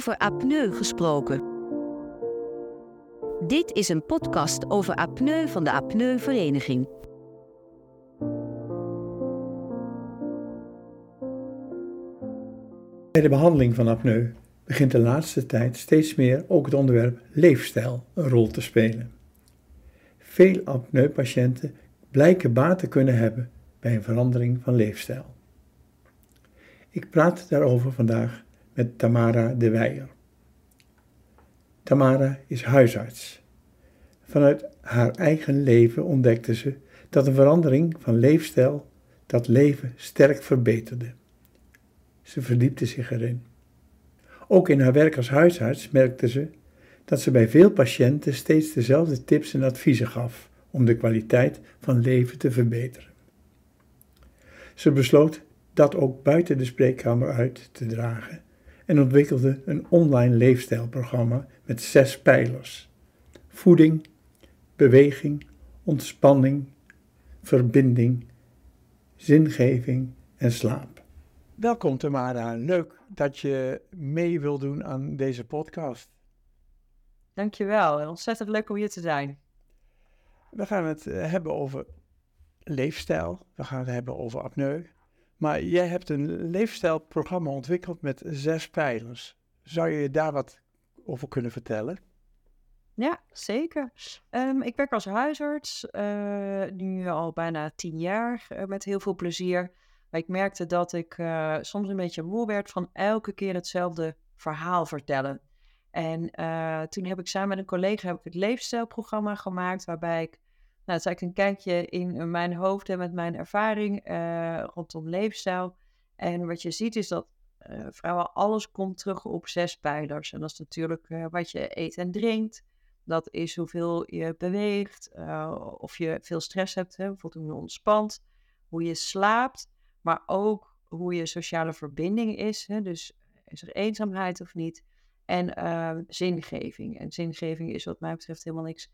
over apneu gesproken. Dit is een podcast over apneu van de Apneu-vereniging. Bij de behandeling van apneu begint de laatste tijd steeds meer ook het onderwerp leefstijl een rol te spelen. Veel apneupatiënten blijken baat te kunnen hebben bij een verandering van leefstijl. Ik praat daarover vandaag met Tamara de Weijer. Tamara is huisarts. Vanuit haar eigen leven ontdekte ze dat een verandering van leefstijl dat leven sterk verbeterde. Ze verdiepte zich erin. Ook in haar werk als huisarts merkte ze dat ze bij veel patiënten steeds dezelfde tips en adviezen gaf om de kwaliteit van leven te verbeteren. Ze besloot dat ook buiten de spreekkamer uit te dragen en ontwikkelde een online leefstijlprogramma met zes pijlers: voeding, beweging, ontspanning, verbinding, zingeving en slaap. Welkom Tamara, leuk dat je mee wil doen aan deze podcast. Dankjewel, ontzettend leuk om hier te zijn. We gaan het eh, hebben over leefstijl, we gaan het hebben over apneu. Maar jij hebt een leefstijlprogramma ontwikkeld met zes pijlers. Zou je daar wat over kunnen vertellen? Ja, zeker. Um, ik werk als huisarts, uh, nu al bijna tien jaar, uh, met heel veel plezier. Maar ik merkte dat ik uh, soms een beetje moe werd van elke keer hetzelfde verhaal vertellen. En toen heb ik samen met een collega heb ik het leefstijlprogramma gemaakt, waarbij ik nou, het is eigenlijk een kijkje in mijn hoofd en met mijn ervaring uh, rondom leefstijl. En wat je ziet is dat uh, vrouwen alles komt terug op zes pijlers. En dat is natuurlijk wat je eet en drinkt. Dat is hoeveel je beweegt, of je veel stress hebt, hè, bijvoorbeeld hoe je ontspant, hoe je slaapt, maar ook hoe je sociale verbinding is. Hè, dus is er eenzaamheid of niet? En zingeving. En zingeving is wat mij betreft helemaal niks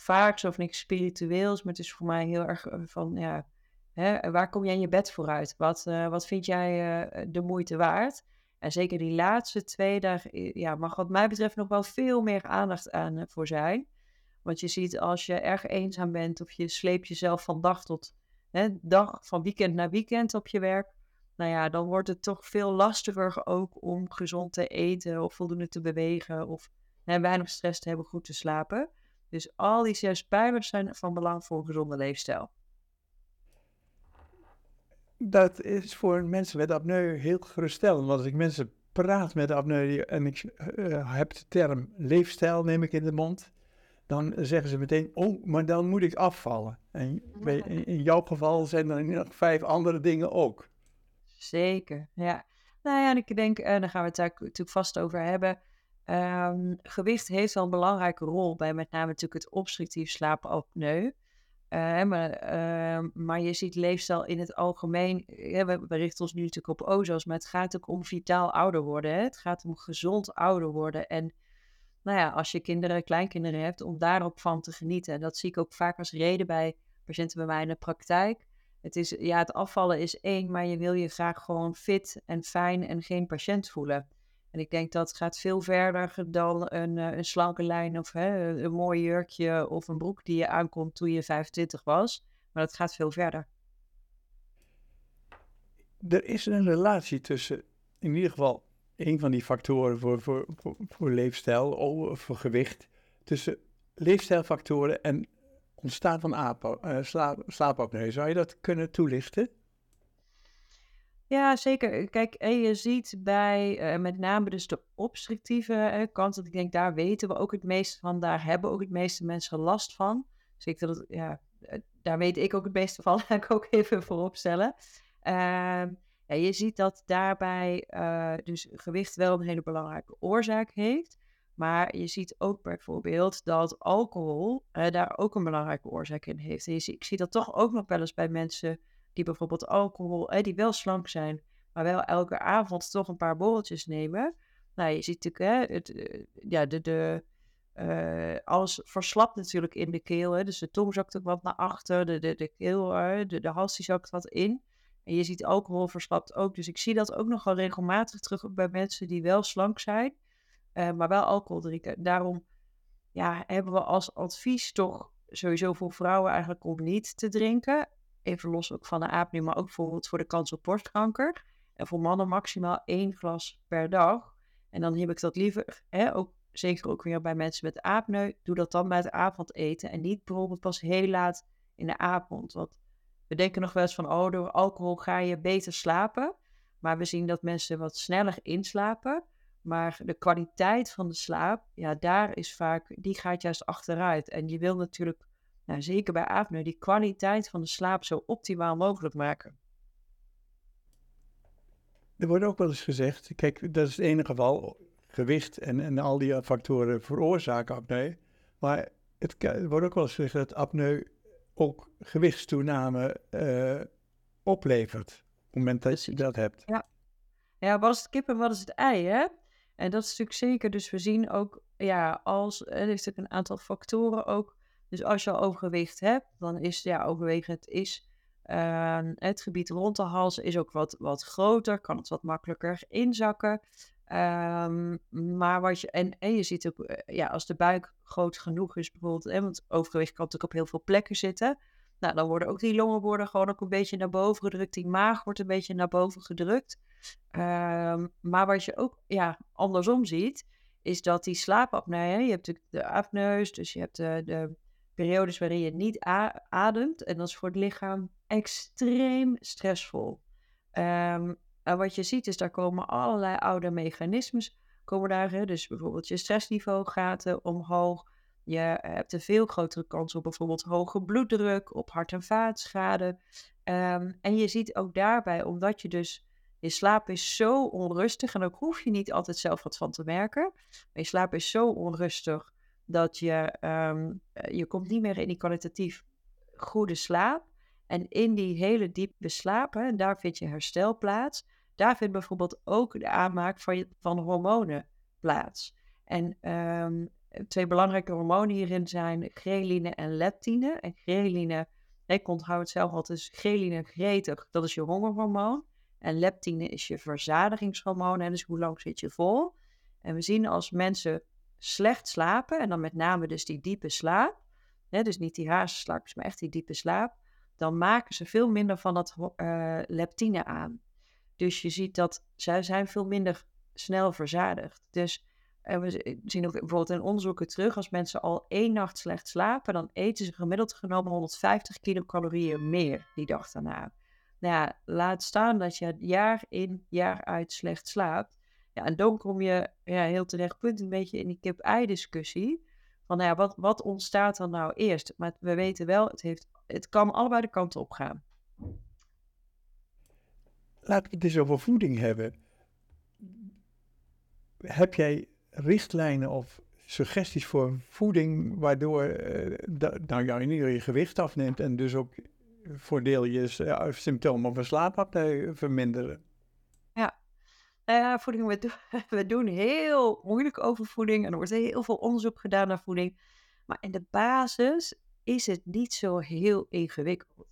vaak of niks spiritueels, maar het is voor mij heel erg eh, van, ja, hè, waar kom jij in je bed vooruit? Wat, uh, wat vind jij uh, de moeite waard? En zeker die laatste twee, daar ja, mag wat mij betreft nog wel veel meer aandacht aan voor zijn. Want je ziet als je erg eenzaam bent of je sleept jezelf van dag tot hè, dag, van weekend naar weekend op je werk. Nou ja, dan wordt het toch veel lastiger ook om gezond te eten of voldoende te bewegen of hè, weinig stress te hebben, goed te slapen. Dus al die zes pijlers zijn van belang voor een gezonde leefstijl. Dat is voor mensen met apneu heel geruststellend. Want als ik mensen praat met apneu en ik uh, heb de term leefstijl, neem ik in de mond, dan zeggen ze meteen, oh, maar dan moet ik afvallen. En in jouw geval zijn er nog vijf andere dingen ook. Zeker, ja. Nou ja, en ik denk, en daar gaan we het daar natuurlijk vast over hebben. Um, gewicht heeft wel een belangrijke rol bij met name natuurlijk het obstructief slaapapneu. Uh, maar, uh, maar je ziet leefstijl in het algemeen. We, we, richten ons nu natuurlijk op OZO's, maar het gaat ook om vitaal ouder worden. Hè? Het gaat om gezond ouder worden. En nou ja, als je kinderen, kleinkinderen hebt, om daarop van te genieten. En dat zie ik ook vaak als reden bij patiënten bij mij in de praktijk. Het, is, ja, het afvallen is één, maar je wil je graag gewoon fit en fijn en geen patiënt voelen. En ik denk dat gaat veel verder dan een, eh, een slanke lijn of hè, een mooi jurkje of een broek die je aankomt toen je 25 was. Maar dat gaat veel verder. Er is een relatie tussen, in ieder geval, een van die factoren voor, voor, voor, leefstijl, of voor gewicht, tussen leefstijlfactoren en ontstaan van uh, slaap, slaapapneu. Zou je dat kunnen toelichten? Ja, zeker. Kijk, en je ziet bij uh, met name dus de obstructieve uh, kant, dat ik denk, daar weten we ook het meeste van. Daar hebben ook het meeste mensen last van. Dus ik dat, ja, eh, daar weet ik ook het meeste van, ga ik ook even voorop stellen. Ehm, ja, je ziet dat daarbij dus gewicht wel een hele belangrijke oorzaak heeft. Maar je ziet ook bijvoorbeeld dat alcohol daar ook een belangrijke oorzaak in heeft. Ik zie dat toch ook nog wel eens bij mensen die bijvoorbeeld alcohol, die wel slank zijn, maar wel elke avond toch een paar borreltjes nemen. Nou, je ziet natuurlijk, hè, het, eh, ja, de, de, uh, alles verslapt natuurlijk in de keel. Hè, dus de tong zakt ook wat naar achter, de, de, de keel, de, de hals die zakt wat in. En je ziet alcohol verslapt ook. Dus ik zie dat ook nogal regelmatig terug bij mensen die wel slank zijn. eh, maar wel alcohol drinken. Daarom ja, hebben we als advies toch sowieso voor vrouwen eigenlijk om niet te drinken. Even los ook van de apneu, maar ook bijvoorbeeld voor de kans op borstkanker. En voor mannen maximaal één glas per dag. En dan heb ik dat liever, hè, ook, zeker ook weer bij mensen met apneu, doe dat dan bij het avondeten. En niet bijvoorbeeld pas heel laat in de avond. Want we denken nog wel eens van, oh, door alcohol ga je beter slapen. Maar we zien dat mensen wat sneller inslapen. Maar de kwaliteit van de slaap, ja, daar is vaak, die gaat juist achteruit. En je wil natuurlijk, nou, zeker bij apneu, die kwaliteit van de slaap zo optimaal mogelijk maken. Er wordt ook wel eens gezegd, kijk, dat is het enige geval, gewicht en, en al die factoren veroorzaken apneu. Maar het, wordt ook wel eens gezegd dat apneu ook gewichtstoename uh, oplevert. Op het moment dat je dat hebt. Ja. ja, wat is het kip en wat is het ei, hè? En dat is natuurlijk zeker. Dus we zien ook, ja, als er is natuurlijk een aantal factoren ook. Dus als je al overgewicht hebt, dan is ja, overwegen het is uh, het gebied rond de hals is ook wat, wat groter, kan het wat makkelijker inzakken. Um, maar wat je, en, en je ziet ook, eh, ja, als de buik groot genoeg is bijvoorbeeld, want overgewicht kan natuurlijk op heel veel plekken zitten. Nou, dan worden ook die longen worden gewoon ook een beetje naar boven gedrukt. Die maag wordt een beetje naar boven gedrukt. Um, maar wat je ook ja, andersom ziet, is dat die slaapapneu, je hebt natuurlijk de apneus, dus je hebt de, de periodes waarin je niet ademt. En dat is voor het lichaam extreem stressvol. Um, en wat je ziet is, daar komen allerlei oude mechanismes komen daar. Dus bijvoorbeeld je stressniveau gaat omhoog. Je hebt een veel grotere kans op bijvoorbeeld hoge bloeddruk, op hart- en vaatschade. Um, en je ziet ook daarbij, omdat je dus je slaap is zo onrustig en ook hoef je niet altijd zelf wat van te merken. Je slaap is zo onrustig dat je, um, je komt niet meer in die kwalitatief goede slaap. En in die hele diepe slaap, hè, daar vind je herstel plaats. Daar vindt bijvoorbeeld ook de aanmaak van, van hormonen plaats. En um, twee belangrijke hormonen hierin zijn ghreline en leptine. En ghreline, ik onthoud het zelf altijd, ghreline gretig, dat is je hongerhormoon. En leptine is je verzadigingshormoon, en dus hoe lang zit je vol. En we zien als mensen slecht slapen, en dan met name dus die diepe slaap, hè, dus niet die hazenslaap, maar echt die diepe slaap, dan maken ze veel minder van dat uh, leptine aan. Dus je ziet dat zij zijn veel minder snel verzadigd. Dus uh, we zien ook bijvoorbeeld in onderzoeken terug, als mensen al één nacht slecht slapen, dan eten ze gemiddeld genomen 150 kilocalorieën meer die dag daarna. Nou ja, laat staan dat je jaar in, jaar uit slecht slaapt. Ja, en dan kom je ja, heel terecht punt een beetje in die kip-ei-discussie. Van nou ja, wat, wat ontstaat er nou eerst? Maar we weten wel, het, heeft, het kan allebei de kanten op gaan. Laten we het eens over voeding hebben. Heb jij richtlijnen of suggesties voor voeding waardoor uh, nou, in ieder je gewicht afneemt en dus ook voordeel je uh, symptomen van slaapapneu verminderen? Ja, voeding, we, doen heel moeilijk over voeding en er wordt heel veel onderzoek gedaan naar voeding. Maar in de basis is het niet zo heel ingewikkeld.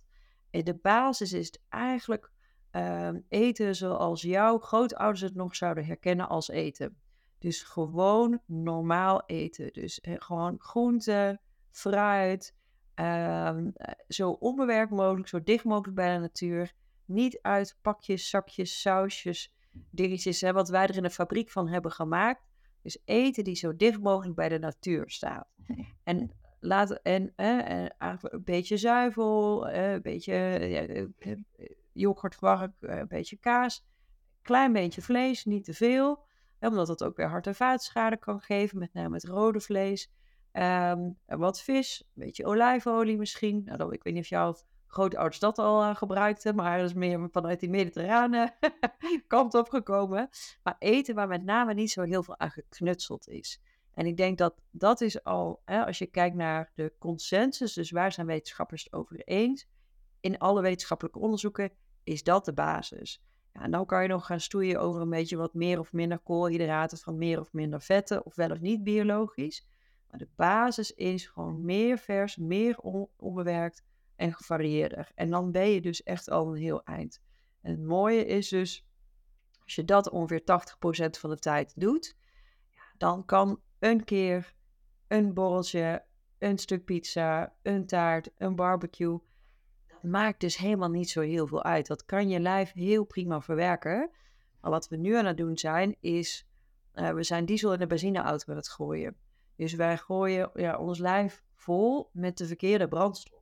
In de basis is het eigenlijk um, eten zoals jouw grootouders het nog zouden herkennen als eten. Dus gewoon normaal eten. Dus gewoon groente, fruit, um, zo onbewerkt mogelijk, zo dicht mogelijk bij de natuur. Niet uit pakjes, zakjes, sausjes, dingetjes, hè, wat wij er in de fabriek van hebben gemaakt. Dus eten die zo dicht mogelijk bij de natuur staat. En laat en, eh, een beetje zuivel, een beetje yoghurt, kwark, een beetje kaas, klein beetje vlees, niet te veel. Omdat het ook weer hart- en vaatschade kan geven, met name het rode vlees. Um, wat vis, een beetje olijfolie misschien. Nou, ik weet niet of jouw grootouders dat al uh, gebruikten, maar dat is meer vanuit die mediterrane kant opgekomen. Maar eten waar met name niet zo heel veel aan geknutseld is. En ik denk dat dat is al, hè, als je kijkt naar de consensus, dus waar zijn wetenschappers het over eens? In alle wetenschappelijke onderzoeken is dat de basis. Ja, en dan kan je nog gaan stoeien over een beetje wat meer of minder koolhydraten, van meer of minder vetten, of wel of niet biologisch. Maar de basis is gewoon meer vers, meer onbewerkt en gevarieerder. En dan ben je dus echt al een heel eind. En het mooie is dus, als je dat ongeveer 80% van de tijd doet, dan kan een keer een borreltje, een stuk pizza, een taart, een barbecue. Dat maakt dus helemaal niet zo heel veel uit. Dat kan je lijf heel prima verwerken. Maar wat we nu aan het doen zijn, is uh, we zijn diesel in de benzineauto aan het gooien. Dus wij gooien ja, ons lijf vol met de verkeerde brandstof.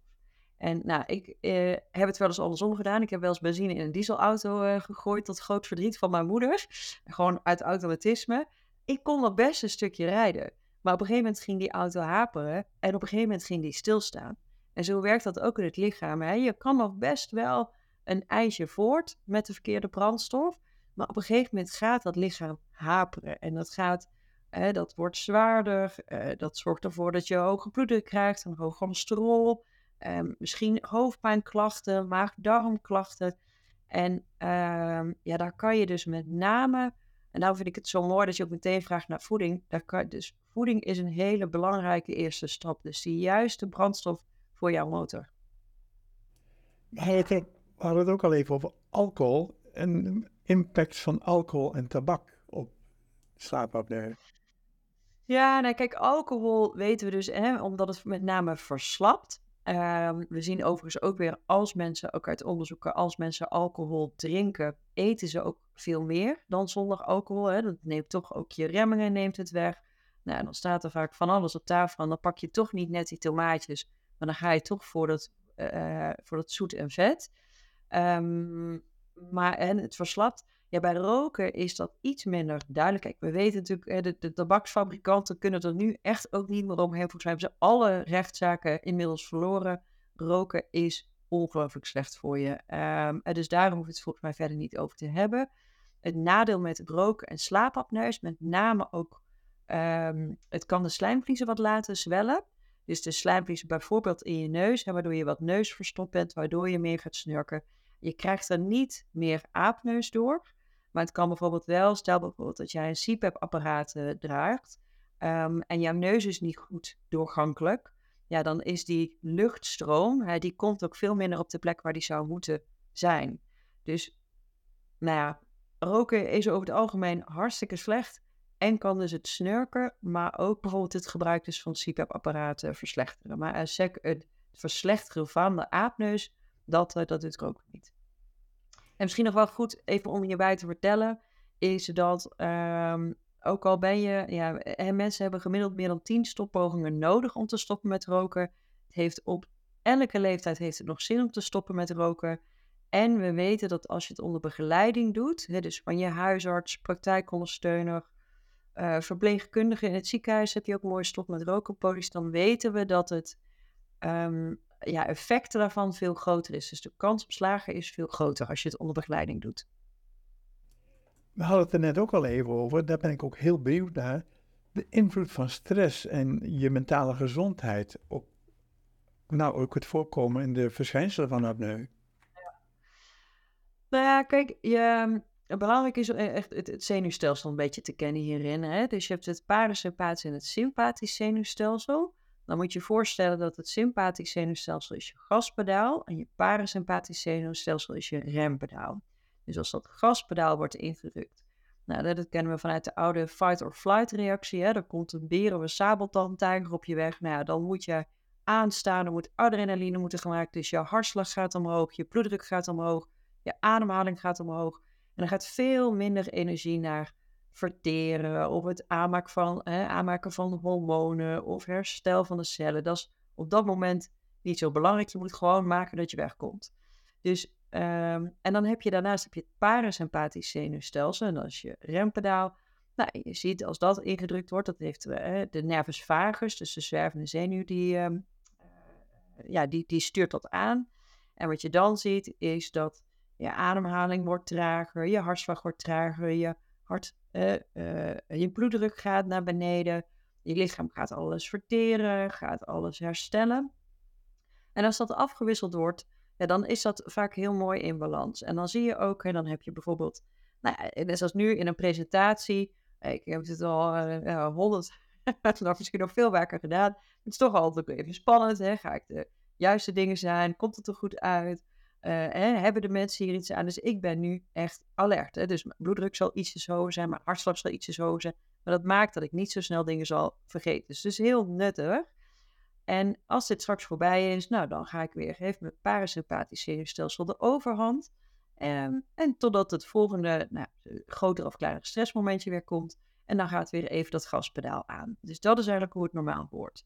En nou, ik eh, heb het wel eens andersom gedaan. Ik heb wel eens benzine in een dieselauto uh, gegooid, tot groot verdriet van mijn moeder. Gewoon uit automatisme. Ik kon nog best een stukje rijden. Maar op een gegeven moment ging die auto haperen en op een gegeven moment ging die stilstaan. En zo werkt dat ook in het lichaam. Hè? Je kan nog best wel een ijsje voort met de verkeerde brandstof. Maar op een gegeven moment gaat dat lichaam haperen. En dat, gaat, dat wordt zwaarder. Uh, dat zorgt ervoor dat je hoge bloeddruk krijgt, een hoog cholesterol. Um, misschien hoofdpijnklachten, maag-darmklachten. En um, ja, daar kan je dus met name, en daarom vind ik het zo mooi dat je ook meteen vraagt naar voeding. Daar kan, dus voeding is een hele belangrijke eerste stap. Dus de juiste brandstof voor jouw motor. We hadden het ook al even over alcohol en impact van alcohol en tabak op slaapapneu. Ja, nou kijk, alcohol weten we dus, hè, omdat het met name verslapt. Um, we zien overigens ook weer als mensen, ook uit onderzoeken, als mensen alcohol drinken, eten ze ook veel meer dan zonder alcohol. Hè. Dat neemt toch ook je remmingen, neemt het weg. Nou, dan staat er vaak van alles op tafel en dan pak je toch niet net die tomaatjes, maar dan ga je toch voor dat, uh, voor dat zoet en vet. Um, maar en het verslapt. Ja, bij roken is dat iets minder duidelijk. Kijk, we weten natuurlijk, de, de tabaksfabrikanten kunnen er nu echt ook niet meer omheen. Volgens mij hebben ze alle rechtszaken inmiddels verloren. Roken is ongelooflijk slecht voor je. Um, dus daarom hoef je het volgens mij verder niet over te hebben. Het nadeel met roken en slaapapneu is met name ook, um, het kan de slijmvliezen wat laten zwellen. Dus de slijmvliezen bijvoorbeeld in je neus, waardoor je wat neusverstopt bent, waardoor je meer gaat snurken. Je krijgt er niet meer aapneus door. Maar het kan bijvoorbeeld wel, stel bijvoorbeeld dat jij een CPAP-apparaat uh, draagt um, en jouw neus is niet goed doorgankelijk. Ja, dan is die luchtstroom, hè, die komt ook veel minder op de plek waar die zou moeten zijn. Dus, nou ja, roken is over het algemeen hartstikke slecht. En kan dus het snurken, maar ook bijvoorbeeld het gebruik dus van CPAP-apparaten verslechteren. Maar uh, het verslechteren van de aapneus dat, uh, dat doet ook niet. En misschien nog wel goed even om hierbij te vertellen, is dat um, ook al ben je, ja, en mensen hebben gemiddeld meer dan 10 stoppogingen nodig om te stoppen met roken. Het heeft op elke leeftijd heeft het nog zin om te stoppen met roken. En we weten dat als je het onder begeleiding doet, hè, dus van je huisarts, praktijkondersteuner, uh, verpleegkundige in het ziekenhuis heb je ook mooi stop met roken dan weten we dat het um, ja, effecten daarvan veel groter is. Dus de kans op slagen is veel groter als je het onder begeleiding doet. We hadden het er net ook al even over, daar ben ik ook heel benieuwd naar. De invloed van stress en je mentale gezondheid op nou, ook het voorkomen en de verschijnselen van apneu. Ja. Nou ja, kijk, je, belangrijk is echt het, het, zenuwstelsel een beetje te kennen hierin. Hè? Dus je hebt het parasympathisch en het sympathisch zenuwstelsel. Dan moet je voorstellen dat het sympathisch zenuwstelsel is je gaspedaal en je parasympathisch zenuwstelsel is je rempedaal. Dus als dat gaspedaal wordt ingedrukt, nou, dat kennen we vanuit de oude fight-or-flight reactie. Er komt een beer of een sabeltandtijger op je weg. Nou dan moet je aanstaan, er moet adrenaline moeten gemaakt. Dus je hartslag gaat omhoog, je bloeddruk gaat omhoog, je ademhaling gaat omhoog. En er gaat veel minder energie naar verteren of het aanmaken van, hè, aanmaken van hormonen of herstel van de cellen. Dat is op dat moment niet zo belangrijk. Je moet gewoon maken dat je wegkomt. Dus, um, en dan heb je daarnaast heb je het parasympathisch zenuwstelsel en dat is je rempedaal. Nou, je ziet als dat ingedrukt wordt, dat heeft uh, de nervus vagus, dus de zwervende zenuw, die, um, uh, ja, die, die stuurt dat aan. En wat je dan ziet, is dat je ademhaling wordt trager, je hartslag wordt trager, je hart, uh, je bloeddruk gaat naar beneden, je lichaam gaat alles verteren, gaat alles herstellen. En als dat afgewisseld wordt, dan is dat vaak heel mooi in balans. En dan zie je ook, en dan heb je bijvoorbeeld, nou ja, net zoals nu in een presentatie, ik heb het al honderd, misschien nog veel vaker gedaan. Het is toch altijd even spannend, hè? ga ik de juiste dingen zijn, komt het er goed uit? Uh, hebben de mensen hier iets aan? Dus ik ben nu echt alert. Hè? Dus mijn bloeddruk zal ietsjes hoger zijn, mijn hartslag zal ietsjes hoger zijn, Maar dat maakt dat ik niet zo snel dingen zal vergeten. Dus het is heel nuttig. En als dit straks voorbij is, nou dan ga ik weer, heeft mijn parasympathisch zenuwstelsel de overhand. Um, en totdat het volgende nou, groter of kleiner stressmomentje weer komt. En dan gaat weer even dat gaspedaal aan. Dus dat is eigenlijk hoe het normaal wordt.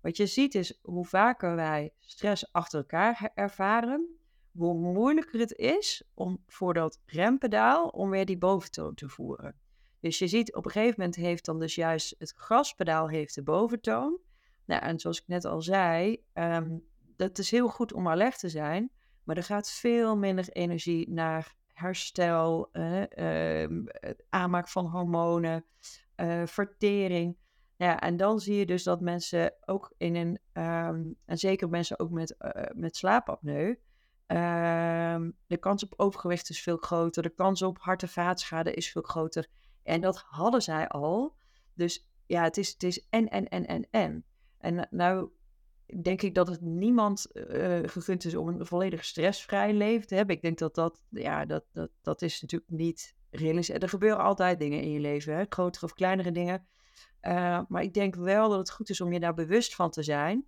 Wat je ziet is hoe vaker wij stress achter elkaar ervaren, hoe moeilijker het is om voor dat rempedaal om weer die boventoon te voeren. Dus je ziet op een gegeven moment heeft dan dus juist het gaspedaal heeft de boventoon. Nou, en zoals ik net al zei, um, dat is heel goed om alert te zijn, maar er gaat veel minder energie naar herstel, uh, aanmaak van hormonen, uh, vertering. Ja, en dan zie je dus dat mensen ook in een, um, en zeker mensen ook met, uh, met slaapapneu, um, de kans op overgewicht is veel groter, de kans op hart- en vaatschade is veel groter. En dat hadden zij al. Dus ja, het is, het is en, en, en, en, en. En nou denk ik dat het niemand uh, gegund is om een volledig stressvrij leven te hebben. Ik denk dat dat, ja, dat, dat, dat is natuurlijk niet realistisch. Er gebeuren altijd dingen in je leven, hè? grotere of kleinere dingen. Uh, maar ik denk wel dat het goed is om je daar bewust van te zijn.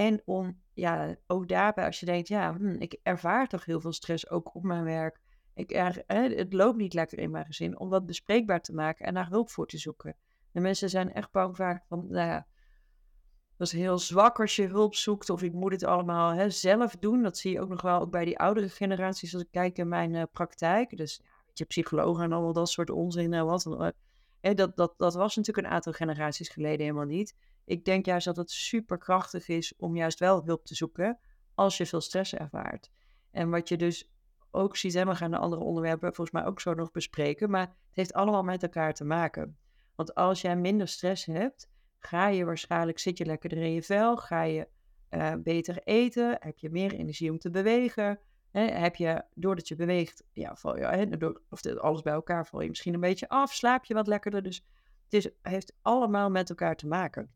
En om, ja, ook daarbij als je denkt, ja, hm, ik ervaar toch heel veel stress ook op mijn werk. Ik er, het loopt niet lekker in mijn gezin. Om dat bespreekbaar te maken en daar hulp voor te zoeken. De mensen zijn echt bang vaak van, nou ja, dat is heel zwak als je hulp zoekt of ik moet het allemaal hè, zelf doen. Dat zie je ook nog wel ook bij die oudere generaties als ik kijk in mijn uh, praktijk. Dus ja, weet je, psychologen en allemaal dat soort onzin en wat. Uh, dat, dat, was natuurlijk een aantal generaties geleden helemaal niet. Ik denk juist dat het super krachtig is om juist wel hulp te zoeken als je veel stress ervaart. En wat je dus ook ziet, en we gaan de andere onderwerpen volgens mij ook zo nog bespreken, maar het heeft allemaal met elkaar te maken. Want als jij minder stress hebt, ga je waarschijnlijk, zit je lekkerder in je vel, ga je uh, beter eten, heb je meer energie om te bewegen. Hè, heb je, doordat je beweegt, ja, val je, hè, door, of alles bij elkaar, val je misschien een beetje af, slaap je wat lekkerder. Dus het is, heeft allemaal met elkaar te maken.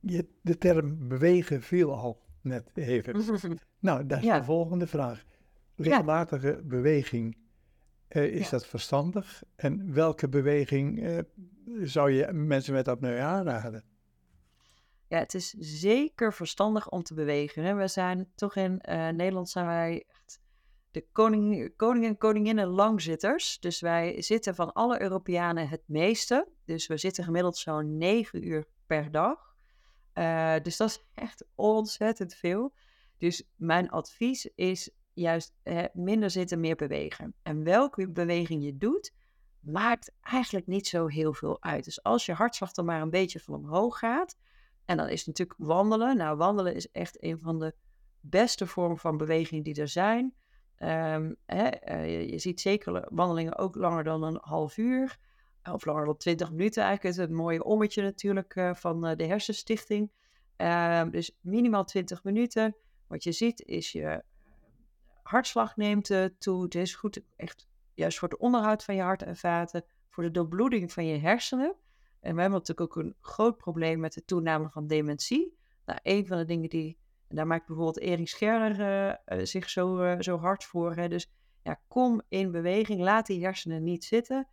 Je, de term bewegen viel al net even. nou, dat is ja. de volgende vraag. Regelmatige ja. beweging, uh, is ja. dat verstandig? En welke beweging uh, zou je mensen met apneu aanraden? Ja, het is zeker verstandig om te bewegen. Hè? We zijn toch in uh, Nederland zijn wij echt de koning, koning en koninginnen langzitters. Dus wij zitten van alle Europeanen het meeste. Dus we zitten gemiddeld zo'n 9 uur per dag. Uh, dus dat is echt ontzettend veel. Dus mijn advies is juist eh, minder zitten, meer bewegen. En welke beweging je doet, maakt eigenlijk niet zo heel veel uit. Dus als je hartslag dan maar een beetje van omhoog gaat, en dan is natuurlijk wandelen. Nou, wandelen is echt een van de beste vormen van beweging die er zijn. Um, hè, uh, je, je, ziet zeker wandelingen ook langer dan een half uur. Of langer dan 20 minuten eigenlijk. Het is een mooie ommetje natuurlijk uh, van de Hersenstichting. Um, dus minimaal 20 minuten. Wat je ziet is je hartslag neemt toe. Het is goed echt juist voor het onderhoud van je hart en vaten, voor de doorbloeding van je hersenen. En we hebben natuurlijk ook een groot probleem met de toename van dementie. Nou, een van de dingen die, en daar maakt bijvoorbeeld Erik Scherner uh, uh, zich zo, uh, zo hard voor. Hè. Dus ja, kom in beweging, laat die hersenen niet zitten.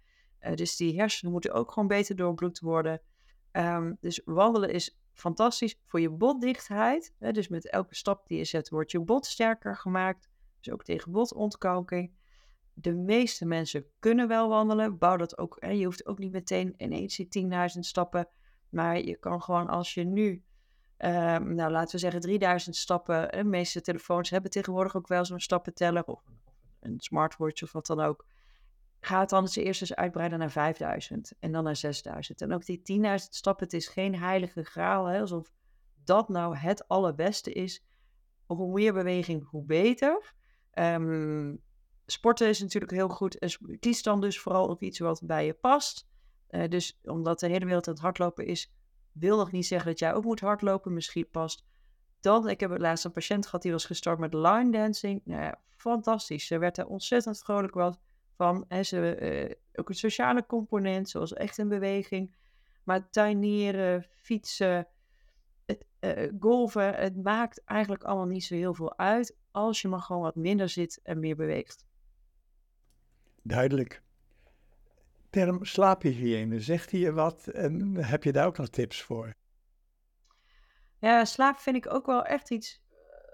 dus die hersenen moeten ook gewoon beter doorbloed worden. Um, dus wandelen is fantastisch voor je botdichtheid. Hè. Dus met elke stap die je zet, wordt je bot sterker gemaakt. Dus ook tegen botontkalking de meeste mensen kunnen wel wandelen. Bouw dat ook. Hè, je hoeft ook niet meteen ineens die 10.000 stappen. Maar je kan gewoon als je nu, um, nou laten we zeggen 3000 stappen. De meeste telefoons hebben tegenwoordig ook wel zo'n stappenteller of een smartwatch of wat dan ook. Ga het dan eens eerst eens uitbreiden naar 5000 en dan naar 6000. En ook die 10.000 stappen, het is geen heilige graal. Hè, alsof dat nou het allerbeste is. Hoe meer beweging, hoe beter. Um, sporten is natuurlijk heel goed. Kies dan dus vooral ook iets wat bij je past. Uh, dus omdat de hele wereld aan het hardlopen is, wil nog niet zeggen dat jij ook moet hardlopen. Misschien past. Dan, ik heb het laatst een patiënt gehad die was gestart met line dancing. Nou ja, fantastisch. Ze werd er ontzettend vrolijk wat van. En ze, uh, ook een sociale component, zoals echt een beweging. Maar tuinieren, fietsen, het, uh, golven, het maakt eigenlijk allemaal niet zo heel veel uit. Als je maar gewoon wat minder zit en meer beweegt. Duidelijk. term slaaphygiëne, zegt hij je wat en heb je daar ook nog tips voor? Ja, slaap vind ik ook wel echt iets,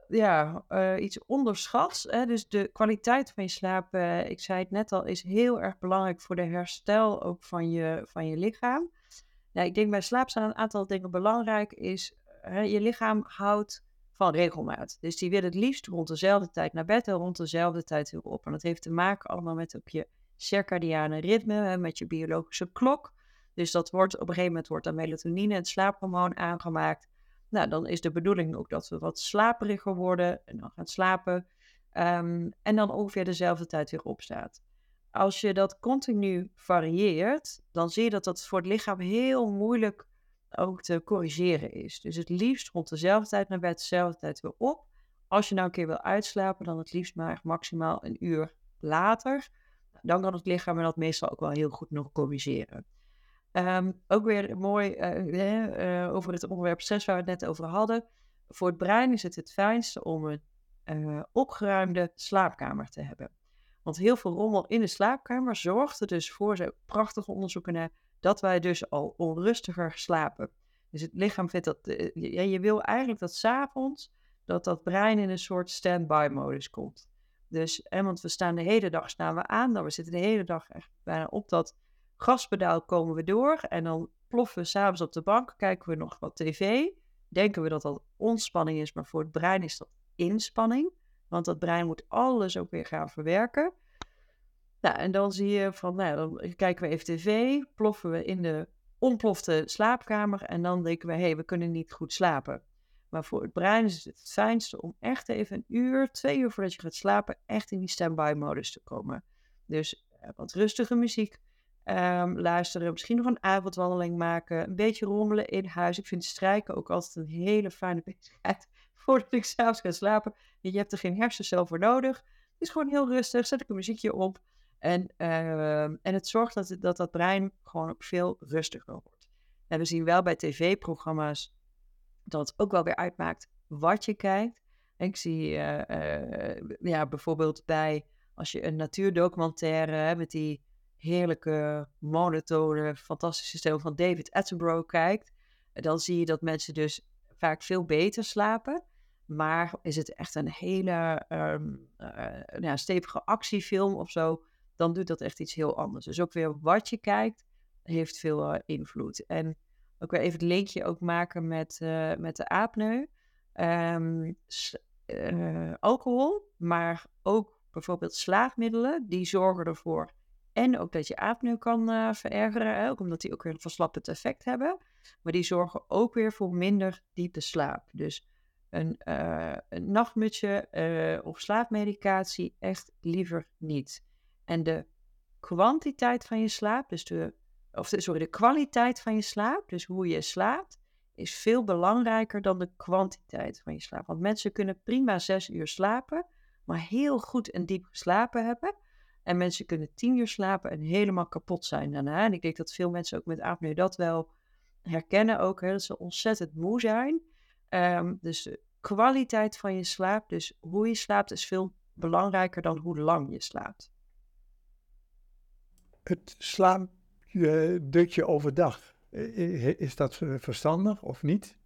eh, ja, uh, iets onderschats. Hè? Dus de kwaliteit van je slaap, uh, ik zei het net al, is heel erg belangrijk voor de herstel ook van je, van je lichaam. Ja, ik denk bij slaap zijn een aantal dingen belangrijk. Is je lichaam houdt van regelmaat. Dus die wil het liefst rond dezelfde tijd naar bed en rond dezelfde tijd weer op. En dat heeft te maken allemaal met ook je circadiane ritme, met je biologische klok. Dus dat wordt op een gegeven moment wordt dan melatonine, het slaaphormoon, aangemaakt. Nou, dan is de bedoeling ook dat we wat slaperiger worden en dan gaan slapen. Um, en dan ongeveer dezelfde tijd weer opstaat. Als je dat continu varieert, dan zie je dat dat voor het lichaam heel moeilijk ook te corrigeren is. Dus het liefst rond dezelfde tijd naar bed, dezelfde tijd weer op. Als je nou een keer wil uitslapen, dan het liefst maar maximaal een uur later. Dan kan het lichaam dat meestal ook wel heel goed nog corrigeren. Um, ook weer mooi uh, uh, over het onderwerp 6 waar we het net over hadden. Voor het brein is het het fijnste om een uh, opgeruimde slaapkamer te hebben. Want heel veel rommel in de slaapkamer zorgt er dus voor, zijn prachtige onderzoeken naar, dat wij dus al onrustiger slapen. Dus het lichaam vindt dat, ja, je wil eigenlijk dat s'avonds, dat dat brein in een soort stand-by modus komt. Dus, want we staan de hele dag staan we aan, dan we zitten de hele dag echt bijna op dat gaspedaal komen we door en dan ploffen we s'avonds op de bank, kijken we nog wat tv. Denken we dat dat ontspanning is, maar voor het brein is dat inspanning. Want dat brein moet alles ook weer gaan verwerken. Nou, en dan zie je van, nou, dan kijken we even tv, ploffen we in de ontplofte slaapkamer en dan denken we, hé, hey, we kunnen niet goed slapen. Maar voor het brein is het het fijnste om echt even een uur, twee uur voordat je gaat slapen, echt in die standby modus te komen. Dus uh, wat rustige muziek, um, luisteren, misschien nog een avondwandeling maken, een beetje rommelen in huis. Ik vind strijken ook altijd een hele fijne bezigheid voordat ik s'avonds ga slapen. Je hebt er geen hersencel voor nodig. Het is gewoon heel rustig, zet ik een muziekje op. En, uh, en het zorgt dat, dat dat brein gewoon ook veel rustiger wordt. En we zien wel bij tv-programma's dat het ook wel weer uitmaakt wat je kijkt. ik zie uh, uh, ja, bijvoorbeeld bij als je een natuurdocumentaire met die heerlijke, monotone, fantastische stem van David Attenborough kijkt, dan zie je dat mensen dus vaak veel beter slapen. Maar is het echt een hele um, uh, ja, stevige actiefilm of zo, dan doet dat echt iets heel anders. Dus ook weer wat je kijkt, heeft veel uh, invloed. En ook weer even het linkje ook maken met, uh, met de apneu. Um, alcohol, maar ook bijvoorbeeld slaapmiddelen, die zorgen ervoor en ook dat je apneu kan verergeren, ook omdat die ook weer een verslappend effect hebben. Maar die zorgen ook weer voor minder diepe slaap. Dus een, een nachtmutsje uh, of slaapmedicatie echt liever niet. En de kwantiteit van je slaap, dus de, of sorry, de kwaliteit van je slaap, dus hoe je slaapt, is veel belangrijker dan de kwantiteit van je slaap. Want mensen kunnen prima zes uur slapen, maar heel goed en diep geslapen hebben. En mensen kunnen tien uur slapen en helemaal kapot zijn daarna. En ik denk dat veel mensen ook met apneu dat wel herkennen ook, hè, dat ze ontzettend moe zijn. Um, dus de kwaliteit van je slaap, dus hoe je slaapt, is veel belangrijker dan hoe lang je slaapt. Het slaapdutje overdag, is dat verstandig of niet?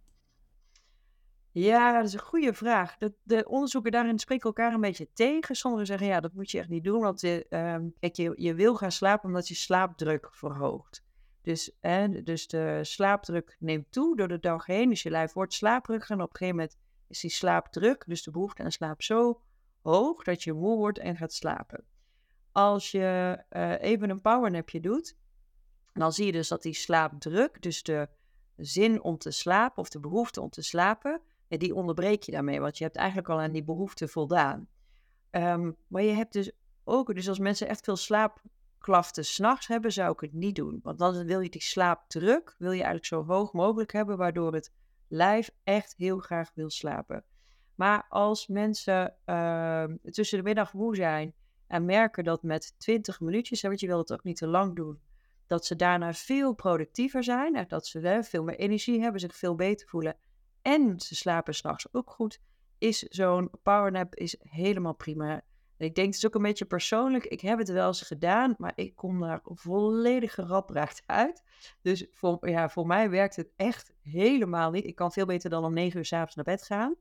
Ja, dat is een goede vraag. De, de onderzoeken daarin spreken elkaar een beetje tegen. Sommigen zeggen, ja, dat moet je echt niet doen, want je, ehm, kijk, je, je wil gaan slapen omdat je slaapdruk verhoogt. Dus, dus de slaapdruk neemt toe door de dag heen. Dus je lijf wordt slaapdruk en op een gegeven moment is die slaapdruk, dus de behoefte aan slaap, zo hoog dat je moe wordt en gaat slapen. Als je uh, even een powernapje doet, dan zie je dus dat die slaapdruk, dus de zin om te slapen of de behoefte om te slapen, die onderbreek je daarmee, want je hebt eigenlijk al aan die behoefte voldaan. Um, maar je hebt dus ook, dus als mensen echt veel slaapklachten s'nachts hebben, zou ik het niet doen. Want dan wil je die slaapdruk, wil je eigenlijk zo hoog mogelijk hebben, waardoor het lijf echt heel graag wil slapen. Maar als mensen uh, tussen de middag moe zijn en merken dat met 20 minuutjes, want je wil het ook niet te lang doen, dat ze daarna veel productiever zijn dat ze veel meer energie hebben, zich veel beter voelen en ze slapen s'nachts ook goed, is zo'n powernap is helemaal prima. En ik denk, het is ook een beetje persoonlijk. Ik heb het wel eens gedaan, maar ik kom daar volledig gerabracht uit. Dus voor, ja, voor mij werkt het echt helemaal niet. Ik kan veel beter dan om negen uur s'avonds naar bed gaan.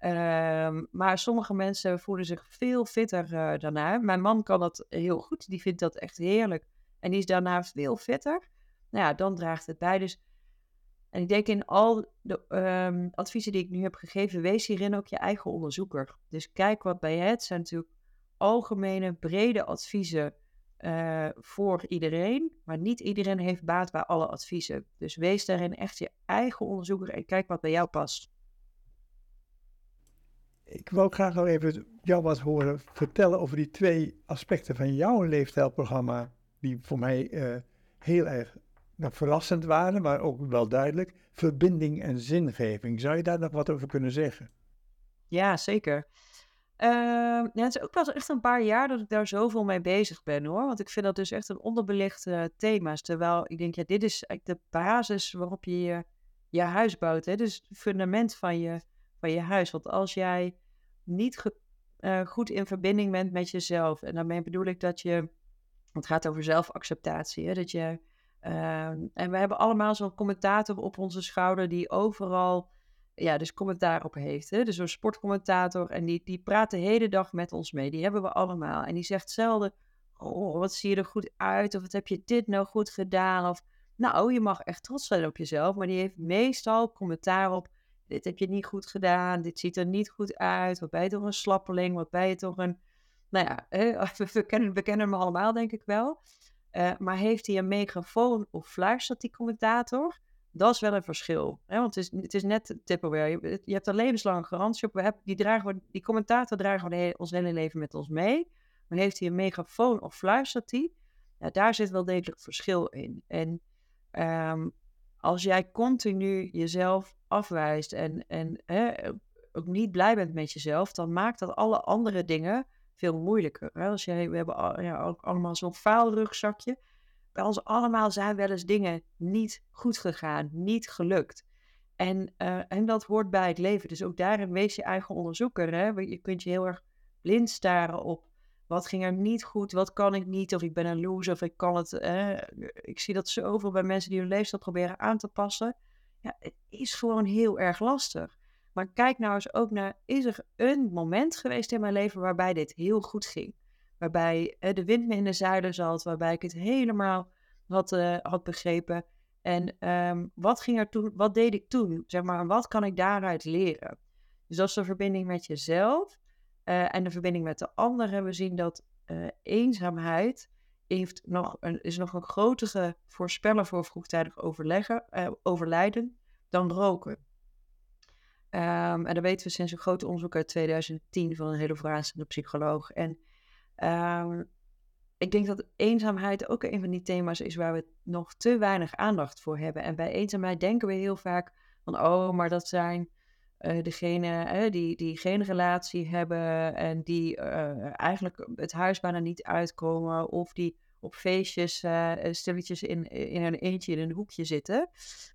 Ehm, maar sommige mensen voelen zich veel fitter uh, daarna. Mijn man kan dat heel goed. Die vindt dat echt heerlijk. En die is daarna veel fitter. Nou ja, dan draagt het bij. Dus, en ik denk in al de um, adviezen die ik nu heb gegeven, wees hierin ook je eigen onderzoeker. Dus kijk wat bij je. Het zijn natuurlijk algemene, brede adviezen uh, voor iedereen. Maar niet iedereen heeft baat bij alle adviezen. Dus wees daarin echt je eigen onderzoeker en kijk wat bij jou past. Ik wil ook graag nog even jou wat horen vertellen over die twee aspecten van jouw leefstijlprogramma, die voor mij uh, heel erg nou, verrassend waren, maar ook wel duidelijk. Verbinding en zingeving. Zou je daar nog wat over kunnen zeggen? Ja, zeker. Uh, ja, het is ook wel echt een paar jaar dat ik daar zoveel mee bezig ben hoor. Want ik vind dat dus echt een onderbelicht thema. Terwijl ik denk, ja, dit is eigenlijk de basis waarop je je, je huis bouwt. Hè? Dus het fundament van je, van je huis. Want als jij niet uh, goed in verbinding bent met jezelf. En daarmee bedoel ik dat je. Het gaat over zelfacceptatie. Hè? Dat je. Uh, en we hebben allemaal zo'n commentator op onze schouder die overal. Ja, dus commentaar op heeft. Hè? Dus zo'n sportcommentator. En die, die praat de hele dag met ons mee. Die hebben we allemaal. En die zegt zelden. Oh, wat zie je er goed uit? Of wat heb je dit nou goed gedaan? Of nou, je mag echt trots zijn op jezelf. Maar die heeft meestal commentaar op dit heb je niet goed gedaan, dit ziet er niet goed uit, wat ben je toch een slappeling, wat ben je toch een, nou ja, we, kennen, we kennen hem allemaal denk ik wel. Uh, maar heeft hij een megafoon of fluistert die commentator? Dat is wel een verschil. Hè? Want het is, het is net Tupperware. Je, hebt er levenslange garantie op. We hebben, die, dragen, die commentator dragen we ons hele leven met ons mee. Maar heeft hij een megafoon of fluistert hij? Ja, daar zit wel degelijk verschil in. En um, als jij continu jezelf afwijst en, en hè, ook niet blij bent met jezelf, dan maakt dat alle andere dingen veel moeilijker. Hè? Als jij, we hebben ja, ook allemaal zo'n faalrugzakje. Bij ons allemaal zijn wel eens dingen niet goed gegaan, niet gelukt. En, uh, en dat hoort bij het leven. Dus ook daarin wees je eigen onderzoeker. Hè? Je kunt je heel erg blind staren op wat ging er niet goed? Wat kan ik niet? Of ik ben een loser of ik kan het. Eh, ik zie dat zoveel bij mensen die hun leefstijl proberen aan te passen. Ja, het is gewoon heel erg lastig. Maar kijk nou eens ook naar, is er een moment geweest in mijn leven waarbij dit heel goed ging? Waarbij eh, de wind me in de zeilen zat, waarbij ik het helemaal had, uh, had begrepen. En um, wat ging er toen, wat deed ik toen? Zeg maar, wat kan ik daaruit leren? Dus dat is de verbinding met jezelf. Uh, en de verbinding met de anderen. We zien dat eenzaamheid heeft nog een, is nog een grotere voorspeller voor vroegtijdig overleggen, uh, overlijden dan roken. Um, en dat weten we sinds een groot onderzoek uit 2010 van een hele verrassende psycholoog. En um, ik denk dat eenzaamheid ook een van die thema's is waar we nog te weinig aandacht voor hebben. En bij eenzaamheid denken we heel vaak van, oh, maar dat zijn uh, degene uh, die, die geen relatie hebben en die uh, eigenlijk het huis bijna niet uitkomen of die op feestjes stilletjes in, in een eentje in een hoekje zitten.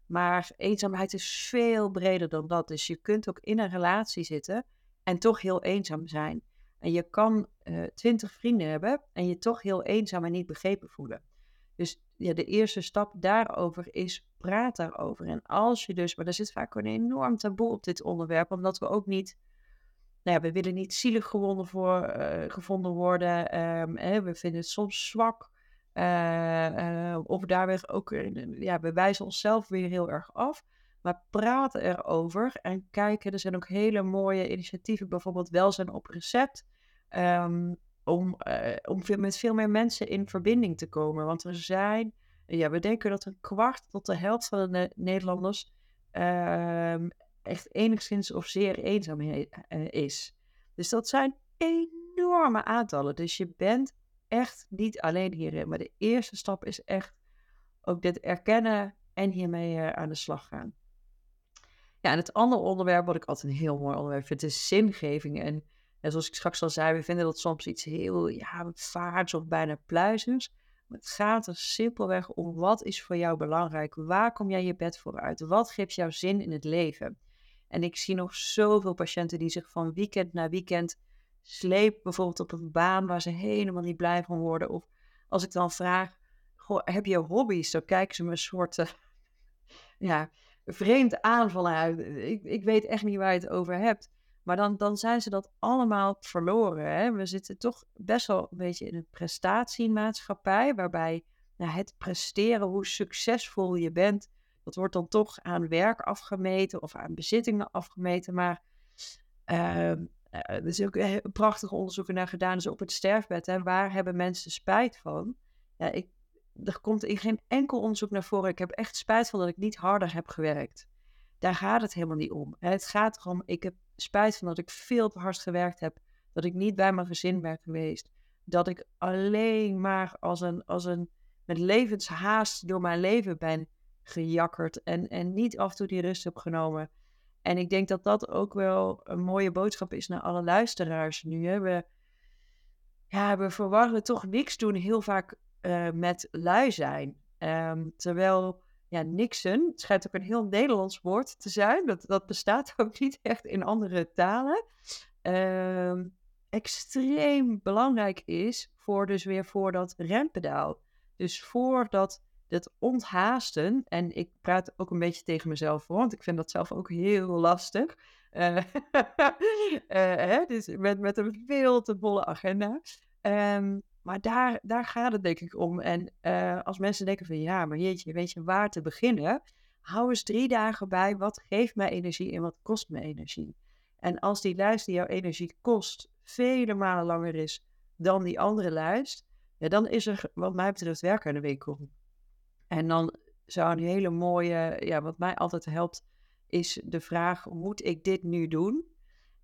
Maar eenzaamheid is veel breder dan dat. Dus je kunt ook in een relatie zitten en toch heel eenzaam zijn. En je kan twintig vrienden hebben en je toch heel eenzaam en niet begrepen voelen. Dus ja, de eerste stap daarover is praat daarover. En als je dus, maar er zit vaak een enorm taboe op dit onderwerp, omdat we ook niet, nou ja, we willen niet zielig gewonnen voor, uh, gevonden worden. Hè, we vinden het soms zwak. Uh, uh, of daar weer ook, ja, we wijzen onszelf weer heel erg af. Maar praten erover en kijken, er zijn ook hele mooie initiatieven, bijvoorbeeld welzijn op recept. Um, om, om veel, met veel meer mensen in verbinding te komen. Want er zijn, ja, we denken dat een kwart tot de helft van de Nederlanders uh, echt enigszins of zeer eenzaam uh, is. Dus dat zijn enorme aantallen. Dus je bent echt niet alleen hierin. Maar de eerste stap is echt ook dit erkennen en hiermee uh, aan de slag gaan. Ja, en het andere onderwerp, wat ik altijd een heel mooi onderwerp vind, is zingeving. En en zoals ik straks al zei, we vinden dat soms iets heel ja, vaarts of bijna pluizends. Het gaat er simpelweg om wat is voor jou belangrijk? Waar kom jij je bed voor uit? Wat geeft jou zin in het leven? En ik zie nog zoveel patiënten die zich van weekend naar weekend sleep bijvoorbeeld op een baan waar ze helemaal niet blij van worden. Of als ik dan vraag, heb je hobby's? Dan kijken ze me een soort uh, ja, vreemd aan vanuit. Ik, ik weet echt niet waar je het over hebt. Maar dan, dan zijn ze dat allemaal verloren. Hè? We zitten toch best wel een beetje in een prestatiemaatschappij, waarbij nou, het presteren, hoe succesvol je bent, dat wordt dan toch aan werk afgemeten of aan bezittingen afgemeten. Maar uh, er is ook een prachtig onderzoek naar gedaan, dus op het sterfbed. Hè, waar hebben mensen spijt van? Ja, ik, er komt in geen enkel onderzoek naar voren. Ik heb echt spijt van dat ik niet harder heb gewerkt. Daar gaat het helemaal niet om. Het gaat erom, ik heb spijt van dat ik veel te hard gewerkt heb. Dat ik niet bij mijn gezin ben geweest. Dat ik alleen maar als een, als een met levenshaast door mijn leven ben gejakkerd. En, en niet af en toe die rust heb genomen. En ik denk dat dat ook wel een mooie boodschap is naar alle luisteraars nu. Hè. We, ja, we verwarren toch niks doen heel vaak uh, met lui zijn. Um, terwijl ja, Nixon, het schijnt ook een heel Nederlands woord te zijn. Dat, dat bestaat ook niet echt in andere talen. Um, extreem belangrijk is voor dus weer voor dat rempedaal. Dus voor dat, dat onthaasten, en ik praat ook een beetje tegen mezelf want ik vind dat zelf ook heel lastig. Uh, uh, dus met, met een veel te volle agenda. Um, maar daar, daar gaat het denk ik om. En uh, als mensen denken van ja, maar jeetje, weet je waar te beginnen? Hou eens drie dagen bij. Wat geeft mij energie en wat kost me energie? En als die lijst die jouw energie kost vele malen langer is dan die andere lijst, ja, dan is er wat mij betreft werk aan de winkel. En dan zou een hele mooie, ja, wat mij altijd helpt, is de vraag: moet ik dit nu doen?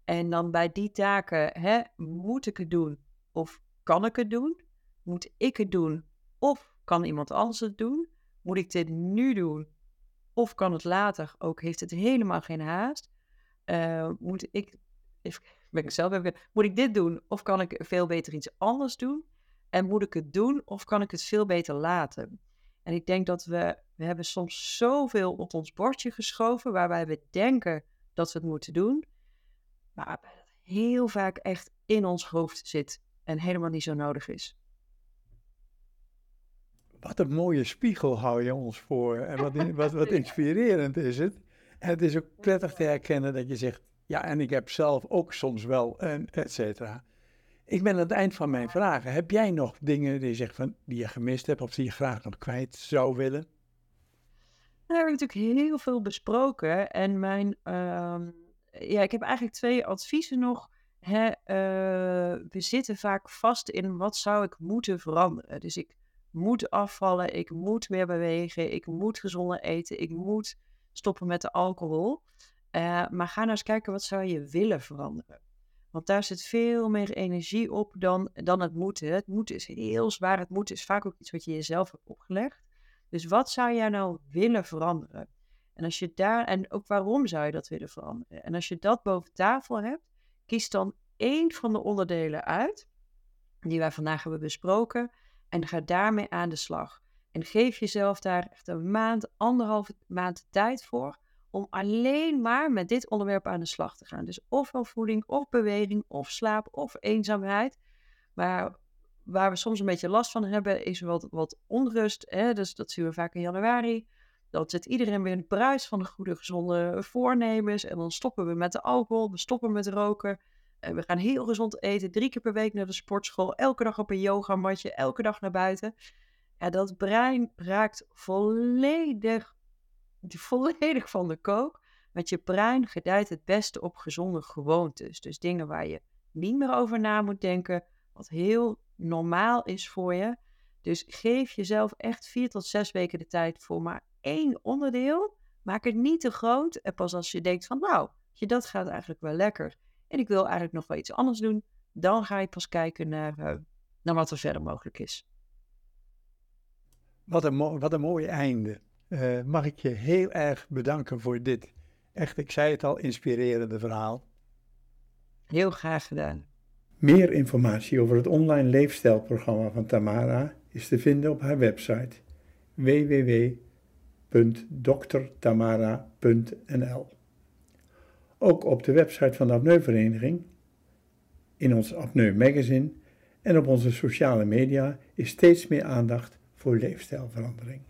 En dan bij die taken, hè, moet ik het doen? Of kan ik het doen? Moet ik het doen? Of kan iemand anders het doen? Moet ik dit nu doen? Of kan het later? Ook heeft het helemaal geen haast. Uh, moet ik, even, ben ik even, moet ik dit doen? Of kan ik veel beter iets anders doen? En moet ik het doen? Of kan ik het veel beter laten? En ik denk dat we, we hebben soms zoveel op ons bordje geschoven waarbij we denken dat we het moeten doen. Maar heel vaak echt in ons hoofd zit en helemaal niet zo nodig is. Wat een mooie spiegel hou je ons voor en wat, wat, wat inspirerend is het. En het is ook prettig te herkennen dat je zegt, ja en ik heb zelf ook soms wel, en et cetera. Ik ben aan het eind van mijn vragen. Heb jij nog dingen die je zegt van, die je gemist hebt of die je graag nog kwijt zou willen? We hebben natuurlijk heel veel besproken. En mijn, uh, ja, ik heb eigenlijk twee adviezen nog hè, uh, we zitten vaak vast in wat zou ik moeten veranderen. Dus ik moet afvallen, ik moet meer bewegen, ik moet gezonder eten, ik moet stoppen met de alcohol. Uh, maar ga nou eens kijken wat zou je willen veranderen. Want daar zit veel meer energie op dan, dan het moeten. Het moeten is heel zwaar. Het moeten is vaak ook iets wat je jezelf hebt opgelegd. Dus wat zou jij nou willen veranderen? En als je daar, en ook waarom zou je dat willen veranderen? En als je dat boven tafel hebt, Kies dan één van de onderdelen uit die wij vandaag hebben besproken en ga daarmee aan de slag. En geef jezelf daar echt een maand, anderhalve maand tijd voor om alleen maar met dit onderwerp aan de slag te gaan. Dus ofwel voeding, of beweging, of slaap, of eenzaamheid. Maar waar we soms een beetje last van hebben, is wat, wat onrust. Hè? Dus dat zien we vaak in januari. Dan zit iedereen weer in het bruis van de goede, gezonde voornemens. En dan stoppen we met de alcohol, we stoppen met roken. En we gaan heel gezond eten, drie keer per week naar de sportschool, elke dag op een yogamatje, elke dag naar buiten. Ja, dat brein raakt volledig, volledig van de kook. Want je brein gedijt het beste op gezonde gewoontes. Dus dingen waar je niet meer over na moet denken, wat heel normaal is voor je. Dus geef jezelf echt vier tot zes weken de tijd voor maar één onderdeel. Maak het niet te groot. En pas als je denkt van nou, dat gaat eigenlijk wel lekker. En ik wil eigenlijk nog wel iets anders doen. Dan ga je pas kijken naar, uh, naar wat er verder mogelijk is. Wat een, wat een mooi einde. Uh, mag ik je heel erg bedanken voor dit. Echt, ik zei het al, inspirerende verhaal. Heel graag gedaan. Meer informatie over het online leefstijlprogramma van Tamara is te vinden op haar website www www.doktertamara.nl. Ook op de website van de Apneuvereniging In ons Apneu magazine en op onze sociale media is steeds meer aandacht voor leefstijlverandering.